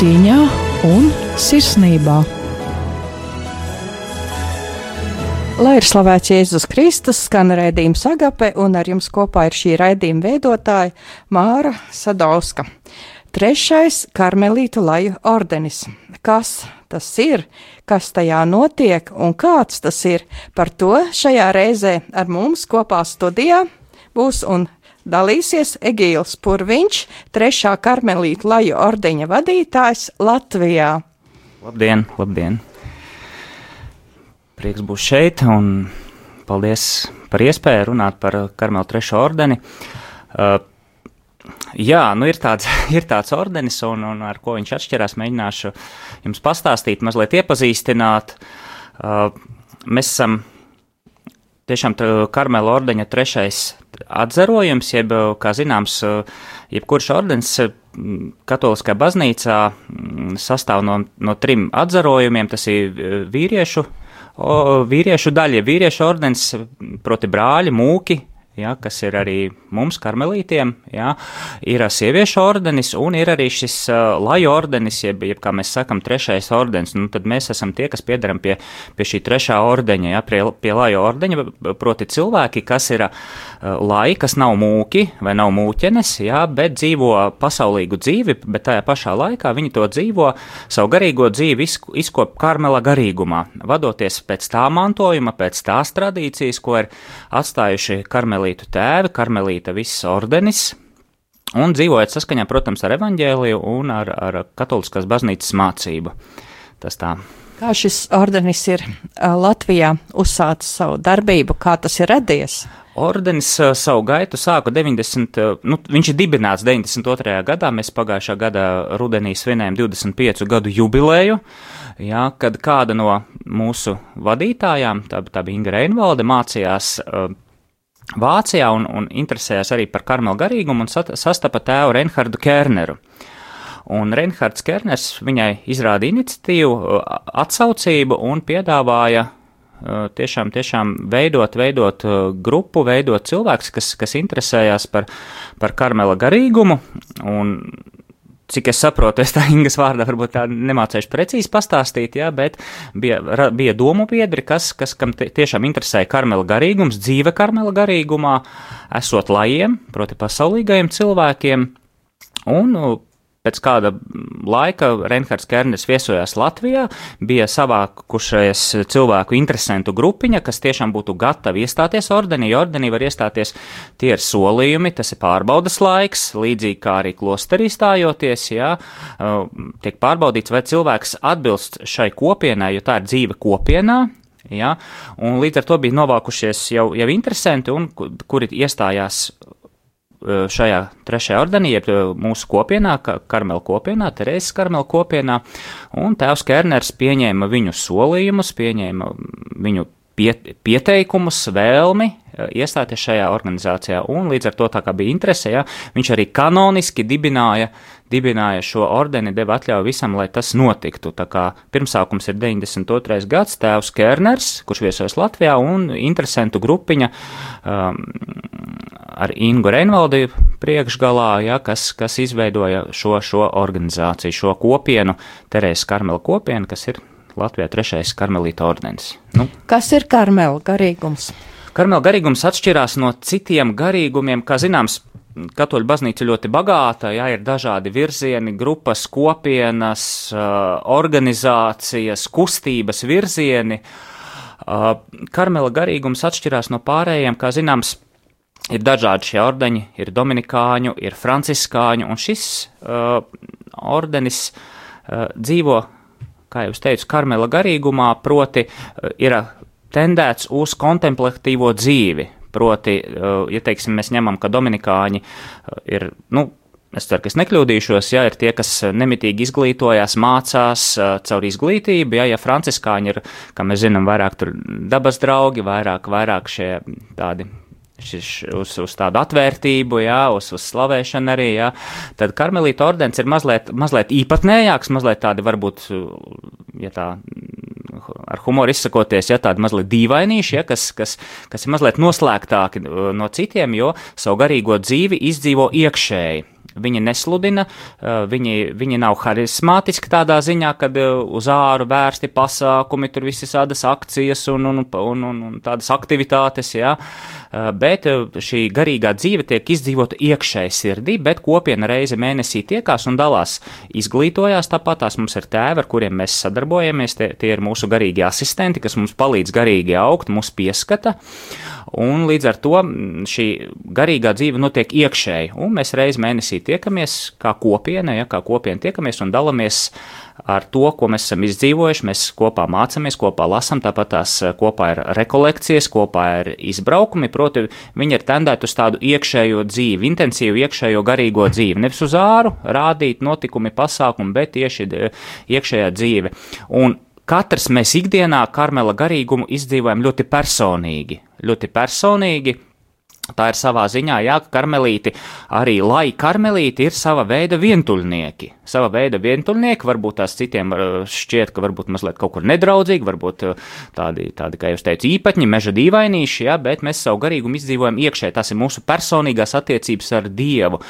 Cieņā un sirsnībā. Lai ir slavēts Jēzus Kristus, skan raidījums Agape, un ar jums kopā ir šī raidījuma veidotāja Māra Sadauska. Trešais karmelītu laju ordenis. Kas tas ir, kas tajā notiek un kāds tas ir? Par to šajā reizē ar mums kopā studijā būs un dalīsies Egīls Purviņš, trešā karmelītu laju ordeņa vadītājs Latvijā. Labdien, labdien! Prieks būt šeit un paldies par iespēju runāt par Karmelu trešo ordeni. Uh, Jā, nu ir tāds, ir tāds ordenis, un, un ar ko viņš atšķirās, mēģināšu jums pastāstīt, mazliet iepazīstināt. Uh, mēs esam tiešām Karmela ordeņa trešais atzarojums, jeb, kā zināms, jebkurš ordenis katoliskā baznīcā sastāv no, no trim atzarojumiem, tas ir vīriešu, o, vīriešu daļa, vīriešu ordenis, proti brāļi, mūki, ja, kas ir arī mums, karmelītiem, ja, ir sieviešu ordenis un ir arī šis uh, laju ordenis, jeb, jeb, kā mēs sakam, trešais ordenis. Nu, tad mēs esam tie, kas piedaram pie, pie šī trešā ordeņa, ja, pie, pie laju ordeņa, proti cilvēki, kas ir uh, lai, kas nav mūki vai nav mūķenes, ja, bet dzīvo pasaulīgu dzīvi, bet tajā pašā laikā viņi to dzīvo savu garīgo dzīvi izkop karmela garīgumā, vadoties pēc tā mantojuma, pēc tās tradīcijas, ko ir atstājuši karmelī karmelītu tēvi, karmelīta viss ordenis, un dzīvojot saskaņā, protams, ar evaņģēliju un ar, ar katoliskās baznīcas mācību. Tas tā. Kā šis ordenis ir Latvijā uzsācis savu darbību, kā tas ir radies? Ordenis savu gaitu sāka 90, nu, viņš ir dibināts 92. gadā, mēs pagājušā gada rudenī svinējām 25 gadu jubilēju, jā, kad kāda no mūsu vadītājām, tā, tā bija Inga Reinvalde, mācījās Vācijā un, un interesējās arī par karmelu garīgumu un sastapa tēvu Reinhardu Kerneru. Un Reinhards Kerners viņai izrāda iniciatīvu, atsaucību un piedāvāja tiešām, tiešām veidot, veidot grupu, veidot cilvēkus, kas, kas interesējās par, par karmela garīgumu. Un cik es saprotu, es tā Ingas vārdā varbūt tā nemācēšu precīzi pastāstīt, jā, bet bija, bija domu biedri, kas, kas kam tiešām interesēja karmela garīgums, dzīve karmela garīgumā, esot lajiem, proti pasaulīgajiem cilvēkiem, un Pēc kāda laika Reinhards Kerners viesojās Latvijā, bija savākušies cilvēku interesantu grupiņa, kas tiešām būtu gatavi iestāties ordenī. Ordenī var iestāties tie ir solījumi, tas ir pārbaudas laiks, līdzīgi kā arī klosterī stājoties, jā, tiek pārbaudīts, vai cilvēks atbilst šai kopienai, jo tā ir dzīve kopienā, Ja? Un līdz ar to bija novākušies jau, jau interesanti, un kuri iestājās šajā trešajā ordenī, jeb eh, mūsu kopienā, Karmela kopienā, Terēzes Karmela kopienā, un tēvs Kerners pieņēma viņu solījumus, pieņēma viņu pieteikumus, vēlmi eh, iestāties šajā organizācijā, un līdz ar to tā kā bija interese, ja, viņš arī kanoniski dibināja dibināja šo ordeni, deva atļauju visam, lai tas notiktu. Tā kā pirmsākums ir 92. gads, tēvs Kerners, kurš viesojas Latvijā, un interesantu grupiņa um, ar Ingu Reinvaldi priekšgalā, ja, kas, kas izveidoja šo, šo organizāciju, šo kopienu, Terēzes Karmela kopienu, kas ir Latvijā trešais karmelīta ordenis. Nu. Kas ir karmela garīgums? Karmela garīgums atšķirās no citiem garīgumiem, kā zināms, Katoļu baznīca ļoti bagāta, jā, ir dažādi virzieni, grupas, kopienas, organizācijas, kustības virzieni. Karmela garīgums atšķirās no pārējiem, kā zināms, ir dažādi šie ordeņi, ir dominikāņu, ir franciskāņu, un šis ordenis dzīvo, kā jau teicu, karmela garīgumā, proti ir tendēts uz kontemplatīvo dzīvi, Proti, eh, ja teiksim, mēs ņemam, ka dominikāņi eh, ir, nu, es ceru, ka es nekļūdīšos, ja ir tie, kas nemitīgi izglītojās, mācās eh, caur izglītību, ja, ja franciskāņi ir, kā mēs zinām, vairāk tur dabas draugi, vairāk, vairāk šie tādi šis, uz, uz tādu atvērtību, jā, uz, uz slavēšanu arī, jā, tad karmelīta ordens ir mazliet, mazliet īpatnējāks, mazliet tādi varbūt, ja tā ar humoru izsakoties, ja tādi mazliet dīvainīši, ja, kas, kas, kas ir mazliet noslēgtāki uh, no citiem, jo savu garīgo dzīvi izdzīvo iekšēji. Viņi nesludina, viņi, viņi nav harizmātiski tādā ziņā, kad uz āru vērsti pasākumi, tur visas tādas akcijas un, un, un, un, un tādas aktivitātes, jā. Bet šī garīgā dzīve tiek izdzīvota iekšēji sirdī, bet kopiena reize mēnesī tiekās un dalās, izglītojās tāpat, tās mums ir tēvi, ar kuriem mēs sadarbojamies, tie, tie ir mūsu garīgie asistenti, kas mums palīdz garīgi augt, mūs pieskata. Un līdz ar to šī garīgā dzīve notiek iekšēji, un mēs reiz mēnesī tiekamies kā kopiena, ja kā kopiena tiekamies un dalāmies ar to, ko mēs esam izdzīvojuši. Mēs kopā mācāmies, kopā lasām, tāpat tās kopā ir rekolekcijas, kopā ir izbraukumi. Proti, viņi ir tendēti uz tādu iekšējo dzīvi, intensīvu iekšējo garīgo dzīvi. Nevis uz āru rādīt notikumi, pasākumi, bet tieši iekšējā dzīve. Un katrs mēs ikdienā karmela garīgumu izdzīvojam ļoti personīgi. Ļoti personīgi. Tā ir savā ziņā, jā, ka karmelīti arī, lai karmelīti ir sava veida vientuļnieki sava veida vientuļnieki, varbūt tās citiem šķiet, ka varbūt mazliet kaut kur nedraudzīgi, varbūt tādi, tādi kā jau teicu, īpatņi, meža dīvainīši, ja, bet mēs savu garīgumu izdzīvojam iekšē. Tas ir mūsu personīgās attiecības ar Dievu,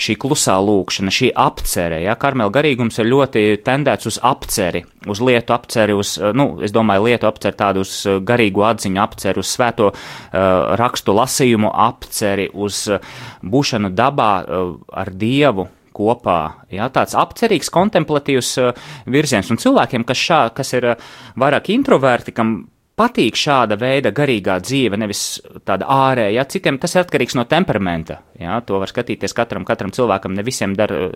šī klusā lūkšana, šī apcere. Ja, Karmela garīgums ir ļoti tendēts uz apceri, uz lietu apceri, uz, nu, es domāju, lietu apceri tādu uz garīgu atziņu apceri, uz svēto uh, rakstu lasījumu apceri, uz būšanu dabā uh, ar Dievu kopā. Jā, tāds apcerīgs, kontemplatīvs uh, virziens. Un cilvēkiem, kas, šā, kas ir vairāk introverti, kam patīk šāda veida garīgā dzīve, nevis tāda ārēja. Citiem tas ir atkarīgs no temperamenta. Jā, to var skatīties katram, katram cilvēkam, ne visiem dar uh,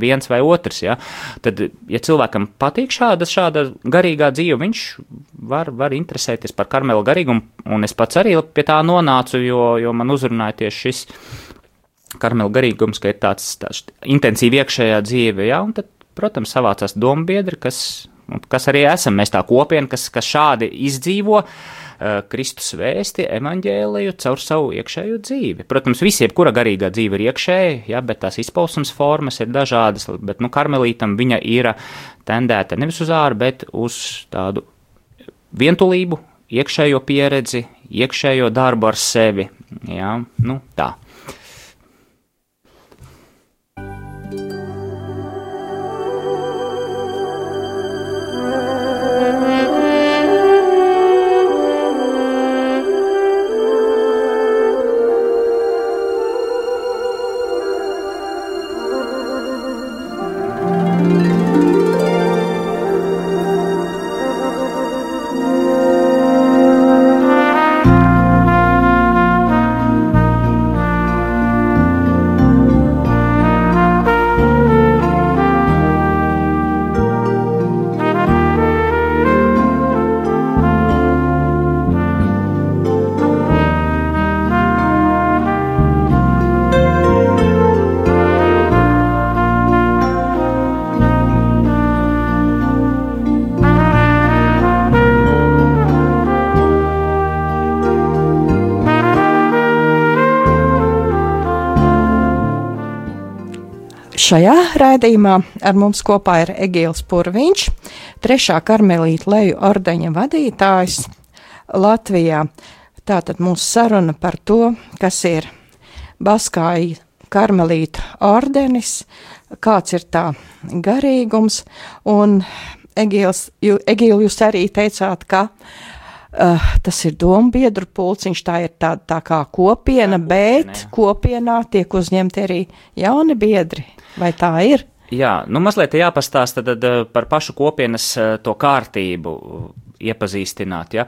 viens vai otrs. Jā. Tad, ja cilvēkam patīk šāda, šāda garīgā dzīve, viņš var, var interesēties par karmela garīgumu, un es pats arī pie tā nonācu, jo, jo man uzrunāja tieši šis karmela garīgums, ka ir tāds, tāds intensīvi iekšējā dzīve, jā, un tad, protams, savācās dombiedri, kas, kas arī esam, mēs tā kopiena, kas, kas šādi izdzīvo uh, Kristus vēsti, evaņģēliju caur savu iekšējo dzīvi. Protams, visiem, kura garīgā dzīve ir iekšēja, jā, bet tās izpausmes formas ir dažādas, bet, nu, karmelītam viņa ir tendēta nevis uz āru, bet uz tādu vientulību, iekšējo pieredzi, iekšējo darbu ar sevi, jā, nu, tā. Šajā raidījumā ar mums kopā ir Egīls Purviņš, trešā karmelīta leju ordeņa vadītājs Latvijā. Tātad mūsu saruna par to, kas ir Baskāja karmelīta ordenis, kāds ir tā garīgums, un Egīls, Egīl, jūs arī teicāt, ka uh, tas ir domu biedru pulciņš, tā ir tā, tā kā kopiena, Jā, bet kopiena, kopienā tiek uzņemti arī jauni biedri. Vai tā ir? Jā, nu mazliet jāpastāsta tad, tad, par pašu kopienas to kārtību iepazīstināt. Ja?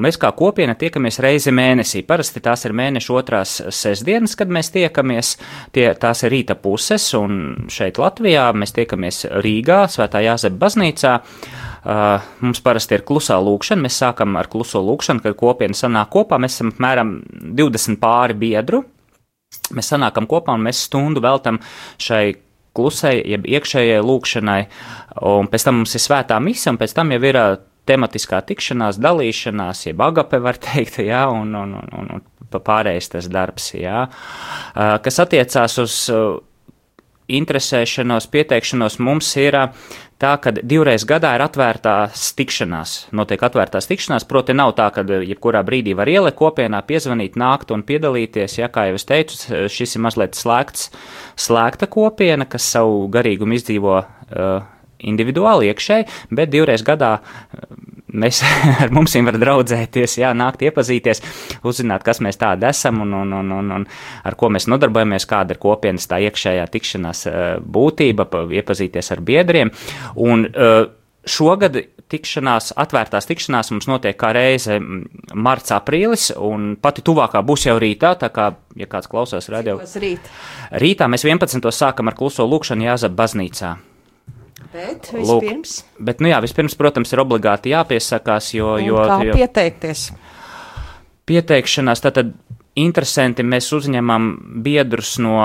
Mēs kā kopiena tiekamies reizi mēnesī. Parasti tās ir mēneša otrās sestdienas, kad mēs tiekamies. Tie, tās ir rīta puses, un šeit Latvijā mēs tiekamies Rīgā, Svētā Jāzepa baznīcā. Uh, mums parasti ir klusā lūkšana. Mēs sākam ar kluso lūkšanu, kad kopiena sanāk kopā. Mēs esam apmēram 20 pāri biedru. Mēs sanākam kopā un mēs stundu veltam šai klusai, jeb iekšējai lūkšanai, un pēc tam mums ir svētā mise, un pēc tam jau ir tematiskā tikšanās, dalīšanās, jeb agape var teikt, jā, un, un, un, un pārējais tas darbs, jā, kas attiecās uz interesēšanos, pieteikšanos mums ir tā, ka divreiz gadā ir atvērtās tikšanās. Notiek atvērtās tikšanās, proti nav tā, ka jebkurā brīdī var ielikt kopienā, piezvanīt, nākt un piedalīties. Ja, kā jau es teicu, šis ir mazliet slēgts, slēgta kopiena, kas savu garīgumu izdzīvo uh, individuāli iekšēji, bet divreiz gadā mēs ar mums var draudzēties, jā, nākt iepazīties, uzzināt, kas mēs tādi esam un, un, un, un, un ar ko mēs nodarbojamies, kāda ir kopienas tā iekšējā tikšanās eh, būtība, iepazīties ar biedriem. Un, eh, Šogad tikšanās, atvērtās tikšanās mums notiek kā reize marts, aprīlis, un pati tuvākā būs jau rītā, tā kā, ja kāds klausās radio. Rīt? Rītā mēs 11. sākam ar kluso lūkšanu Jāzab baznīcā. Bet vispirms. Lūk, bet, nu jā, vispirms, protams, ir obligāti jāpiesakās, jo. Un jo kā jo, pieteikties? Pieteikšanās, tātad interesanti, mēs uzņemam biedrus no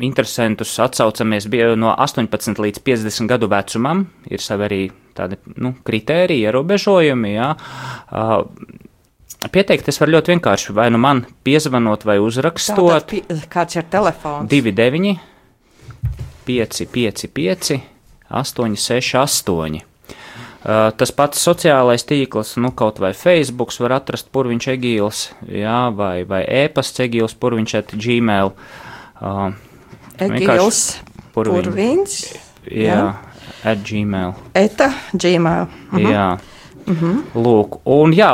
interesantus atsaucamies no 18 līdz 50 gadu vecumam. Ir savi arī tādi nu, kritēriji, ierobežojumi. Jā. Pieteikties var ļoti vienkārši. Vai nu man piezvanot, vai uzrakstot. Tātad, kāds ir telefons? 29, 5, 5, 5. 868. Uh, tas pats sociālais tīkls, nu, kaut vai Facebook, var atrast purviņš egīls, jā, vai, vai e-pasts egīls, purviņš at gmail. Uh, egīls, purviņš. purviņš jā, jā, at gmail. Eta gmail. Mhm. Jā. Mhm. Lūk, un jā,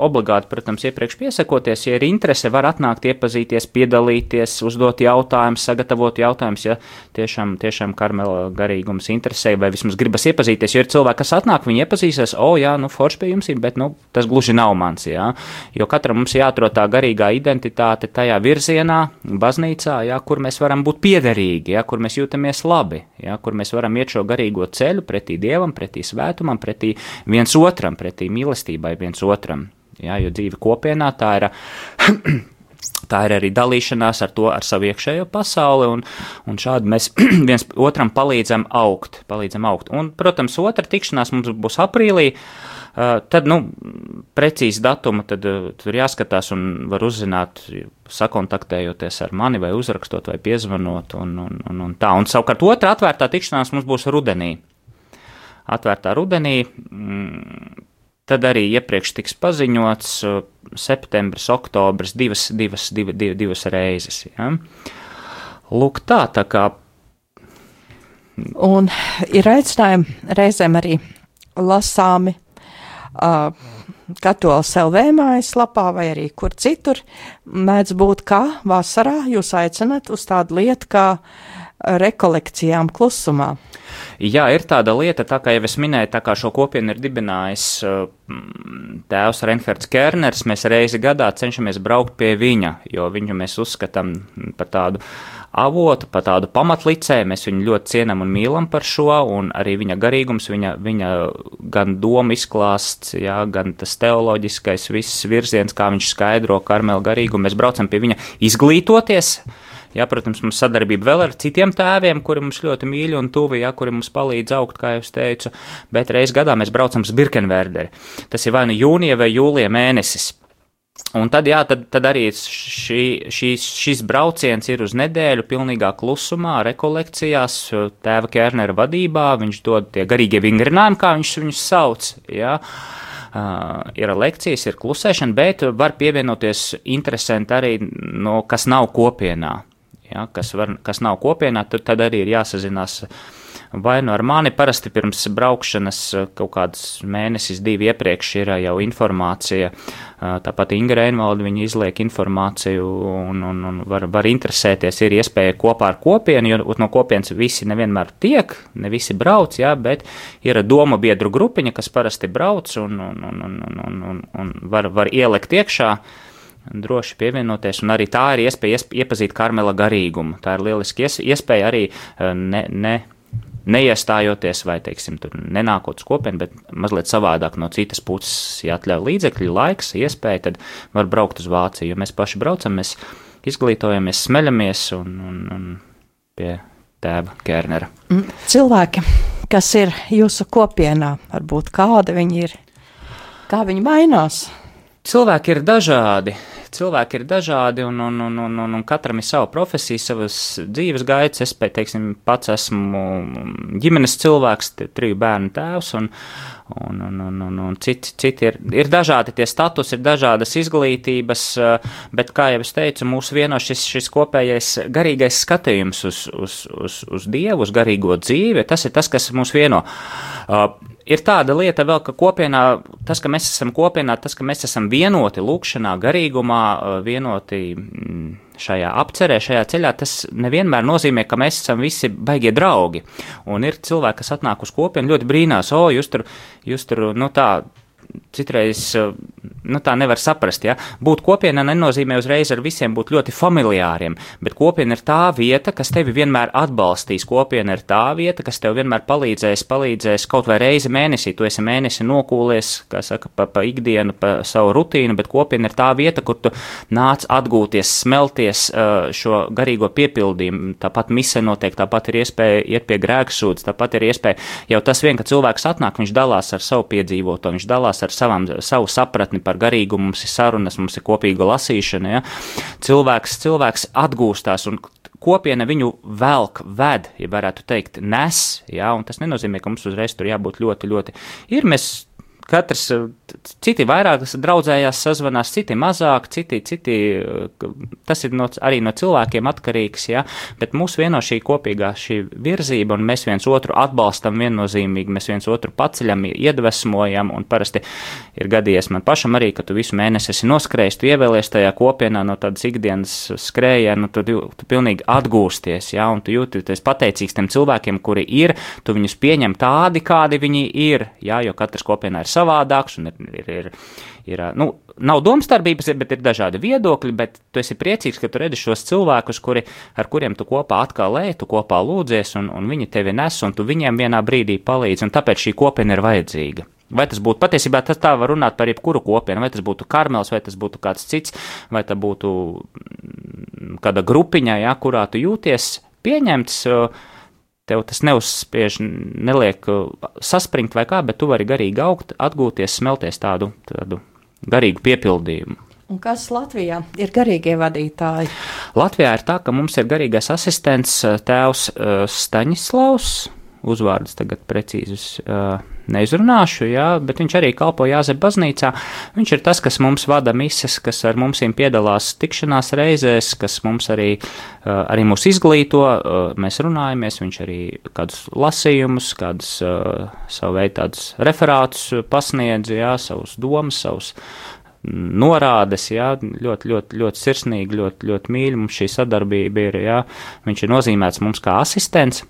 obligāti, protams, iepriekš piesakoties, ja ir interese, var atnākt, iepazīties, piedalīties, uzdot jautājumus, sagatavot jautājumus, ja tiešām, tiešām karmela garīgums interesē, vai vismaz gribas iepazīties, jo ir cilvēki, kas atnāk, viņi iepazīsies, o, jā, nu, forši pie jums ir, bet, nu, tas gluži nav mans, jā, jo katram mums jāatrod tā garīgā identitāte tajā virzienā, baznīcā, jā, kur mēs varam būt piederīgi, jā, kur mēs jūtamies labi, jā, kur mēs varam iet šo garīgo ceļu pretī Dievam, pretī svētumam, pretī viens otram, pretī mīlestībai viens otram. Jā, jo dzīve kopienā tā ir. Tā ir arī dalīšanās ar to, ar savu iekšējo pasauli, un, un šādi mēs viens otram palīdzam augt. Palīdzam augt. Un, protams, otra tikšanās mums būs aprīlī. Uh, tad, nu, precīzi datumu tad, uh, tur jāskatās un var uzzināt, sakontaktējoties ar mani, vai uzrakstot, vai piezvanot. Un, un, un, un tā. Un savukārt otra atvērtā tikšanās mums būs rudenī. Atvērtā rudenī. Mm, Tad arī iepriekš tiks paziņots uh, septembris, oktobris, divas, divas, divi, divi, divas reizes. Ja? Lūk, tā, tā kā. Un ir aicinājumi reizēm arī lasāmi uh, katoļu LV mājaslapā vai arī kur citur. Mēdz būt, kā vasarā jūs aicinat uz tādu lietu kā rekolekcijām klusumā. Jā, ir tāda lieta, tā kā jau es minēju, tā kā šo kopienu ir dibinājis uh, tēvs Reinhards Kerners, mēs reizi gadā cenšamies braukt pie viņa, jo viņu mēs uzskatām par tādu avotu, par tādu pamatlicēju, mēs viņu ļoti cienam un mīlam par šo, un arī viņa garīgums, viņa, viņa gan doma izklāsts, jā, gan tas teoloģiskais viss virziens, kā viņš skaidro karmelu garīgumu, mēs braucam pie viņa izglītoties, Jā, protams, mums sadarbība vēl ar citiem tēviem, kuri mums ļoti mīļi un tuvi, jā, kuri mums palīdz augt, kā jau teicu, bet reiz gadā mēs braucam uz Birkenverderi. Tas ir vai nu jūnija vai jūlija mēnesis. Un tad, jā, tad, tad arī šī, šīs, šis brauciens ir uz nedēļu pilnīgā klusumā, rekolekcijās, tēva Kernera vadībā. Viņš dod tie garīgie vingrinājumi, kā viņš viņus sauc. Jā. Uh, ir lekcijas, ir klusēšana, bet var pievienoties interesanti arī, no, kas nav kopienā ja, kas, var, kas nav kopienā, tad, arī ir jāsazinās vai nu ar mani. Parasti pirms braukšanas kaut kāds mēnesis, divi iepriekš ir jau informācija. Tāpat Inga Reinvalda viņa izliek informāciju un, un, un var, var interesēties. Ir iespēja kopā ar kopienu, jo no kopienas visi nevienmēr tiek, ne visi brauc, jā, bet ir doma biedru grupiņa, kas parasti brauc un, un, un, un, un, un, un var, var ielikt iekšā droši pievienoties, un arī tā ir iespēja iepazīt karmela garīgumu. Tā ir lieliski iespēja arī eh, ne, ne, neiestājoties vai, teiksim, tur nenākot uz kopienu, bet mazliet savādāk no citas puses, ja atļauj līdzekļi, laiks, iespēja, tad var braukt uz Vāciju, jo mēs paši braucam, mēs izglītojamies, smeļamies un, un, un pie tēva Kernera. Mm, cilvēki, kas ir jūsu kopienā, varbūt kāda viņi ir, kā viņi mainās? Cilvēki ir dažādi. Cilvēki ir dažādi, un, un, un, un, un, un katram ir sava profesija, savas dzīves gaitas. Es, teiksim, pats esmu ģimenes cilvēks, triju bērnu tēvs, un, un, un, un, un, un citi, citi ir, ir dažādi tie status, ir dažādas izglītības, bet, kā jau es teicu, mūs vieno šis, šis kopējais garīgais skatījums uz, uz, uz, uz Dievu, uz garīgo dzīvi. Tas ir tas, kas mūs vieno. Ir tāda lieta vēl, ka kopienā, tas, ka mēs esam kopienā, tas, ka mēs esam vienoti lūkšanā, garīgumā, vienoti mm, šajā apcerē, šajā ceļā, tas nevienmēr nozīmē, ka mēs esam visi baigie draugi. Un ir cilvēki, kas atnāk uz kopienu, ļoti brīnās, o, jūs tur, jūs tur, nu tā, citreiz nu, tā nevar saprast. Ja? Būt kopienā nenozīmē uzreiz ar visiem būt ļoti familiāriem, bet kopiena ir tā vieta, kas tevi vienmēr atbalstīs. Kopiena ir tā vieta, kas tev vienmēr palīdzēs, palīdzēs kaut vai reizi mēnesī. Tu esi mēnesi nokūlies, kā saka, pa, pa ikdienu, pa savu rutīnu, bet kopiena ir tā vieta, kur tu nāc atgūties, smelties šo garīgo piepildījumu. Tāpat mise notiek, tāpat ir iespēja iet pie grēksūdzes, tāpat ir iespēja jau tas vien, ka cilvēks atnāk, viņš dalās ar savu piedzīvoto, viņš dalās ar savam, savu sapratni par garīgumu, mums ir sarunas, mums ir kopīga lasīšana. Ja? Cilvēks, cilvēks atgūstās un kopiena viņu velk, ved, ja varētu teikt, nes, ja? un tas nenozīmē, ka mums uzreiz tur jābūt ļoti, ļoti. Ir mēs katrs, citi vairāk draudzējās, sazvanās, citi mazāk, citi, citi tas ir no, arī no cilvēkiem atkarīgs, jā, bet mūs vieno šī kopīgā šī virzība, un mēs viens otru atbalstam viennozīmīgi, mēs viens otru paceļam, iedvesmojam, un parasti ir gadījies man pašam arī, ka tu visu mēnesi esi noskrējis, tu ievēlies tajā kopienā no tādas ikdienas skrējienu, tu, tu pilnīgi atgūsties, jā, un tu jūties pateicīgs tiem cilvēkiem, kuri ir, tu viņus pieņem tādi, kādi viņi ir, jā, jo katrs kopienā ir savs savādāks, un ir, ir, ir, ir nu, nav domstarpības, bet ir dažādi viedokļi, bet tu esi priecīgs, ka tu redzi šos cilvēkus, kuri, ar kuriem tu kopā atkal lēji, tu kopā lūdzies, un, un viņi tevi nes, un tu viņiem vienā brīdī palīdzi, un tāpēc šī kopiena ir vajadzīga. Vai tas būtu patiesībā tas tā var runāt par jebkuru kopienu, vai tas būtu karmels, vai tas būtu kāds cits, vai tā būtu mm, kāda grupiņa, ja, kurā tu jūties pieņemts. Uh, tev tas neuzspiež, neliek uh, saspringt vai kā, bet tu vari garīgi augt, atgūties, smelties tādu, tādu garīgu piepildījumu. Un kas Latvijā ir garīgie vadītāji? Latvijā ir tā, ka mums ir garīgais asistents uh, tēvs uh, Staņislavs, uzvārdus tagad precīzus. Uh, neizrunāšu, jā, bet viņš arī kalpo Jāzep baznīcā. Viņš ir tas, kas mums vada mises, kas ar mums piedalās tikšanās reizēs, kas mums arī, arī mūs izglīto, mēs runājamies, viņš arī kādus lasījumus, kādus savu veidu tādus referātus pasniedz, jā, savus domas, savus norādes, jā, ļoti, ļoti, ļoti sirsnīgi, ļoti, ļoti mīļi mums šī sadarbība ir, jā, viņš ir nozīmēts mums kā asistents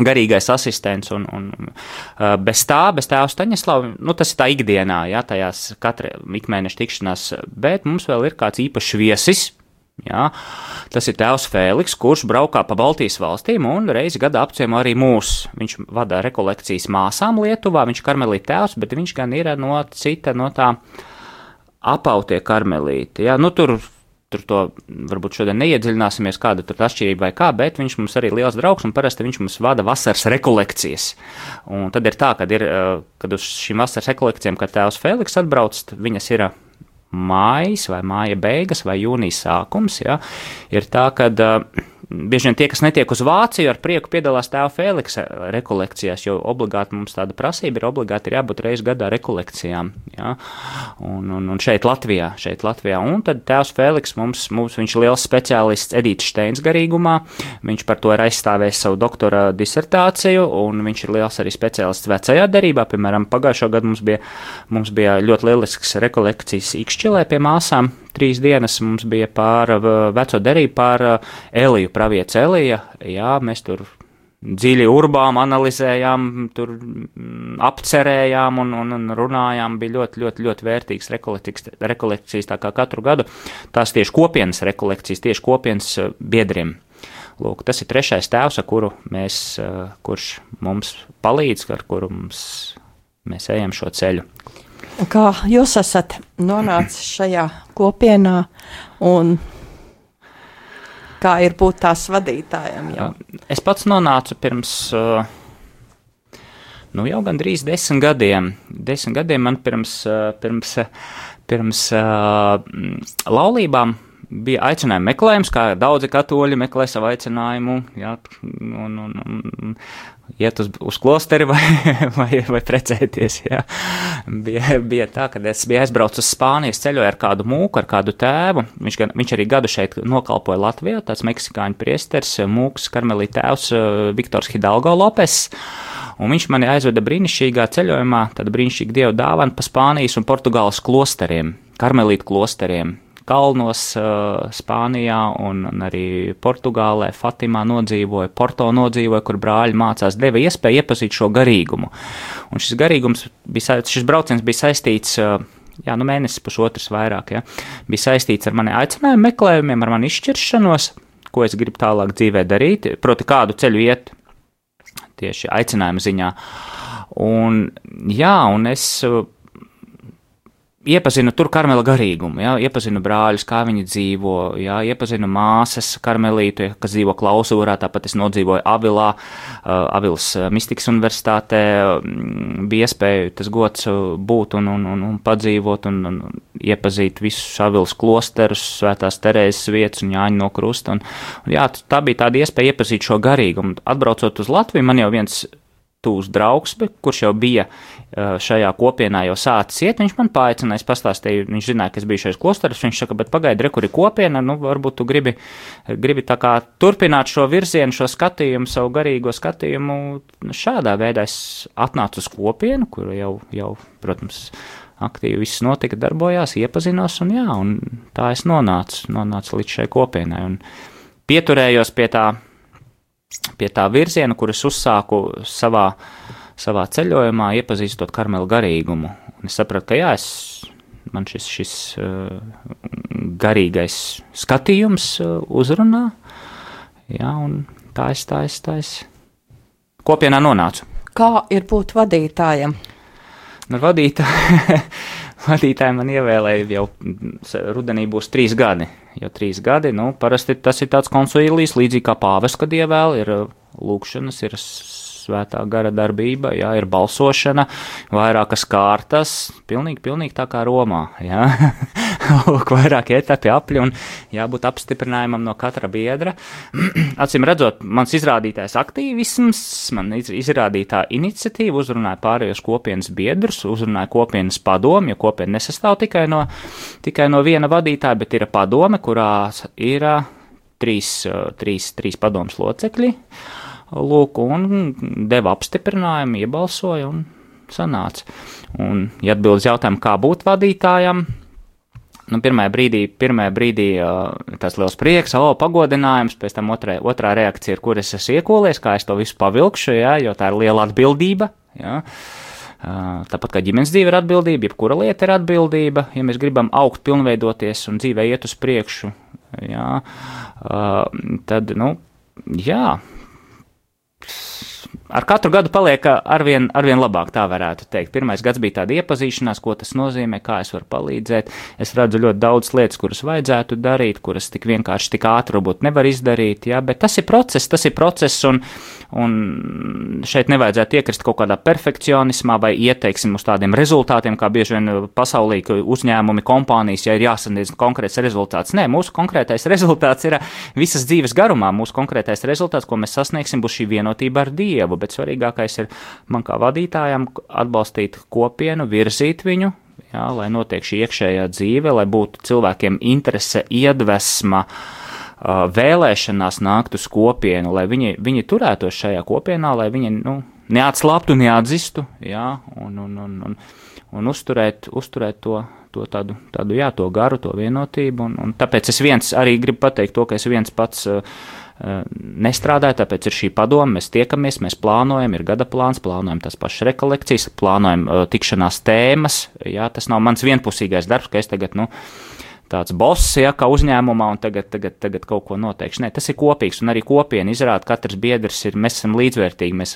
garīgais asistents, un, un uh, bez tā, bez tēva Staņaslava, nu, tas ir tā ikdienā, jā, tajās katra ikmēneša tikšanās, bet mums vēl ir kāds īpašs viesis. Jā, tas ir tēvs Fēliks, kurš braukā pa Baltijas valstīm un reizi gadā apciemo arī mūs. Viņš vada rekolekcijas māsām Lietuvā, viņš ir karmelīte tēvs, bet viņš gan ir no cita, no tā apautie karmelīte. Jā, nu tur tur to varbūt šodien neiedziļināsimies, kāda tur atšķirība vai kā, bet viņš mums arī liels draugs un parasti viņš mums vada vasaras rekolekcijas. Un tad ir tā, kad, ir, eh, kad uz šīm vasaras rekolekcijām, kad tēvs Feliks atbrauc, viņas ir mājas vai māja beigas vai jūnijas sākums, ja, ir tā, ka uh, bieži vien tie, kas netiek uz Vāciju, ar prieku piedalās tēva Feliksa rekolekcijās, jo obligāti mums tāda prasība ir obligāti ir jābūt reizi gadā rekolekcijām. Ja? Un, un, un šeit Latvijā, šeit Latvijā. Un tad tēvs Feliks mums, mums viņš ir liels speciālists Edīts Steins garīgumā, viņš par to ir aizstāvējis savu doktora disertāciju, un viņš ir liels arī speciālists vecajā derībā. Piemēram, pagājušo gadu mums bija, mums bija ļoti lielisks rekolekcijas Ikšķilē pie māsām, trīs dienas mums bija pār veco derību, pār Eliju, pravieca Elija. Jā, mēs tur dziļi urbām, analizējām, tur mm, apcerējām un, un, un runājām. Bija ļoti, ļoti, ļoti vērtīgs rekolekcijas, tā kā katru gadu. Tās tieši kopienas rekolekcijas, tieši kopienas biedriem. Lūk, tas ir trešais tēvs, kuru mēs, kurš mums palīdz, ar kuru mums, mēs ejam šo ceļu. Kā jūs esat nonācis šajā kopienā un kā ir būt tās vadītājam? Jau? Es pats nonācu pirms, nu jau gandrīz desmit gadiem. Desmit gadiem man pirms, pirms, pirms uh, laulībām bija aicinājuma meklējums, kā daudzi katoļi meklē savu aicinājumu, jā, un, un, un iet uz, uz klosteri vai, vai, vai precēties. Jā. Bija, bija tā, ka es biju aizbraucis uz Spāniju, ceļoju ar kādu mūku, ar kādu tēvu. Viņš, viņš arī gadu šeit nokalpoja Latvijā, tāds meksikāņu priesters, mūks, karmelī tēvs Viktors Hidalgo Lopes. Un viņš mani aizveda brīnišķīgā ceļojumā, tad brīnišķīgi dievu dāvanu pa Spānijas un Portugāles klosteriem, karmelītu klosteriem kalnos uh, Spānijā un, arī Portugālē, Fatimā nodzīvoja, Porto nodzīvoja, kur brāļi mācās, deva iespēju iepazīt šo garīgumu. Un šis garīgums bija, šis brauciens bija saistīts. Uh, Jā, nu mēnesis, pusotrs vairāk, ja, bija saistīts ar mani aicinājumu meklējumiem, ar mani izšķiršanos, ko es gribu tālāk dzīvē darīt, proti, kādu ceļu iet tieši aicinājuma ziņā. Un, jā, un es iepazinu tur karmela garīgumu, jā, iepazinu brāļus, kā viņi dzīvo, jā, iepazinu māsas karmelītu, kas dzīvo klausūrā, tāpat es nodzīvoju Avilā, uh, Avils Mistikas universitātē, bija iespēja tas gods būt un, un, un, un padzīvot un, un iepazīt visus Avils klosterus, svētās Terēzes vietas un Jāņa no krusta, un, un jā, tā bija tāda iespēja iepazīt šo garīgumu. Atbraucot uz Latviju, man jau viens tūs draugs, kurš jau bija šajā kopienā jau sācis iet, viņš man paaicināja, es pastāstīju, viņš zināja, ka es biju šajos klosteros, viņš saka, bet pagaidi, re, kur ir kopiena, nu, varbūt tu gribi, gribi tā kā turpināt šo virzienu, šo skatījumu, savu garīgo skatījumu, šādā veidā es atnācu uz kopienu, kur jau, jau, protams, aktīvi viss notika, darbojās, iepazinos, un jā, un tā es nonācu, nonācu līdz šai kopienai, un pieturējos pie tā, pie tā virziena, kur es uzsāku savā savā ceļojumā, iepazīstot karmelu garīgumu. Un es sapratu, ka jā, es, man šis, šis uh, garīgais skatījums uh, uzrunā, jā, un tā es, tā es, tā es kopienā nonācu. Kā ir būt vadītājam? Nu, vadītāji, vadītāji man ievēlēja jau rudenī būs trīs gadi. Jo trīs gadi, nu, parasti tas ir tāds konsuīlijas, līdzīgi kā pāvis, kad ievēl, ir lūkšanas, ir svētā gara darbība, jā, ir balsošana, vairākas kārtas, pilnīgi, pilnīgi tā kā Romā, jā, lūk, vairāki etapi apļi un jābūt apstiprinājumam no katra biedra. Acīm redzot, mans izrādītais aktīvisms, man izrādītā iniciatīva uzrunāja pārējos kopienas biedrus, uzrunāja kopienas padomu, jo kopiena nesastāv tikai no, tikai no viena vadītāja, bet ir padome, kurā ir trīs, trīs, trīs padomus locekļi. Lūk, un deva apstiprinājumu, iebalsoja un sanāca. Un, ja atbildes jautājumu, kā būt vadītājam, nu, pirmajā brīdī, pirmajā brīdī uh, tas liels prieks, o, pagodinājums, pēc tam otrā, otrā reakcija ir, kur es esmu iekolies, kā es to visu pavilkšu, jā, jo tā ir liela atbildība, jā. Uh, tāpat kā ģimenes dzīve ir atbildība, jebkura lieta ir atbildība, ja mēs gribam augt, pilnveidoties un dzīvē iet uz priekšu, jā, uh, tad, nu, jā, ar katru gadu paliek arvien, arvien labāk, tā varētu teikt. Pirmais gads bija tāda iepazīšanās, ko tas nozīmē, kā es varu palīdzēt. Es redzu ļoti daudz lietas, kuras vajadzētu darīt, kuras tik vienkārši, tik ātri varbūt nevar izdarīt, jā, bet tas ir process, tas ir process, un, un šeit nevajadzētu iekrist kaut kādā perfekcionismā vai ieteiksim uz tādiem rezultātiem, kā bieži vien pasaulīgi uzņēmumi, kompānijas, ja ir jāsaniedz konkrēts rezultāts. Nē, mūsu konkrētais rezultāts ir visas dzīves garumā. Mūsu konkrētais rezultāts, ko mēs sasniegsim, būs šī vienotība ar Dievu bet svarīgākais ir man kā vadītājam atbalstīt kopienu, virzīt viņu, jā, lai notiek šī iekšējā dzīve, lai būtu cilvēkiem interese, iedvesma, vēlēšanās nākt uz kopienu, lai viņi, viņi turētos šajā kopienā, lai viņi nu, neatslāptu, neatzistu, jā, un, un, un, un, un uzturēt, uzturēt to, to tādu, tādu, jā, to garu, to vienotību, un, un tāpēc es viens arī gribu pateikt to, ka es viens pats uh, nestrādāja, tāpēc ir šī padoma, mēs tiekamies, mēs plānojam, ir gada plāns, plānojam tās pašas rekolekcijas, plānojam tikšanās tēmas, jā, tas nav mans vienpusīgais darbs, ka es tagad, nu, tāds boss, ja, kā uzņēmumā, un tagad, tagad, tagad kaut ko noteikšu. Nē, tas ir kopīgs, un arī kopiena izrāda, ka katrs biedrs ir, mēs esam līdzvērtīgi, mēs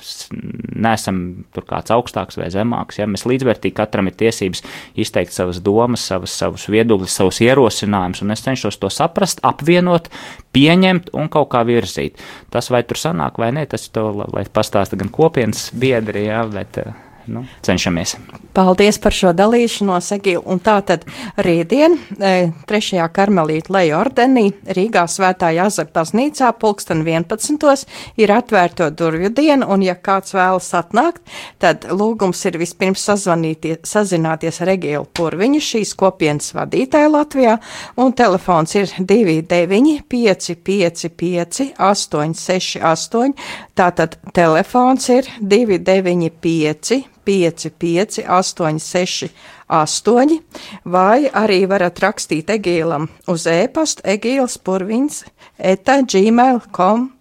neesam tur kāds augstāks vai zemāks, ja, mēs līdzvērtīgi katram ir tiesības izteikt savas domas, savas, savus viedokļus, savus ierosinājumus, un es cenšos to saprast, apvienot, pieņemt un kaut kā virzīt. Tas vai tur sanāk vai nē, tas to, lai pastāsta gan kopienas biedri, jā, bet, nu, cenšamies. Paldies par šo dalīšanos, Egīla. Un tā tad rītdien, 3. E, karmelīta leja ordenī, Rīgā svētā Jāzep baznīcā, pulksten 11. ir atvērto durvju diena, un ja kāds vēlas atnākt, tad lūgums ir vispirms sazināties ar Egīlu Purviņu, šīs kopienas vadītāju Latvijā, un telefons ir 29 555 868, tātad telefons ir 295 5, 5, 8, 6, 8, vai arī varat rakstīt Egīlam uz e-pastu egīls purvins eta gmail.com.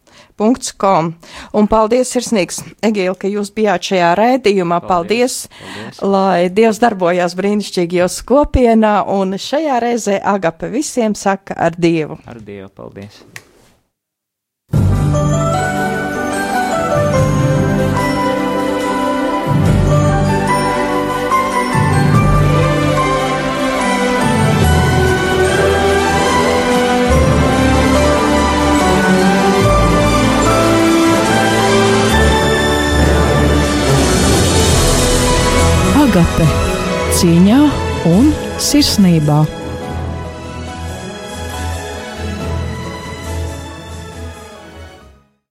.com. Un paldies, sirsnīgs, Egīla, ka jūs bijāt šajā. Paldies, paldies, paldies. lai Dievs darbojās brīnišķīgi jūsu kopienā, un šajā reizē Agape visiem saka ar Dievu. Ar Dievu, paldies. Agape cīņā un sirsnībā.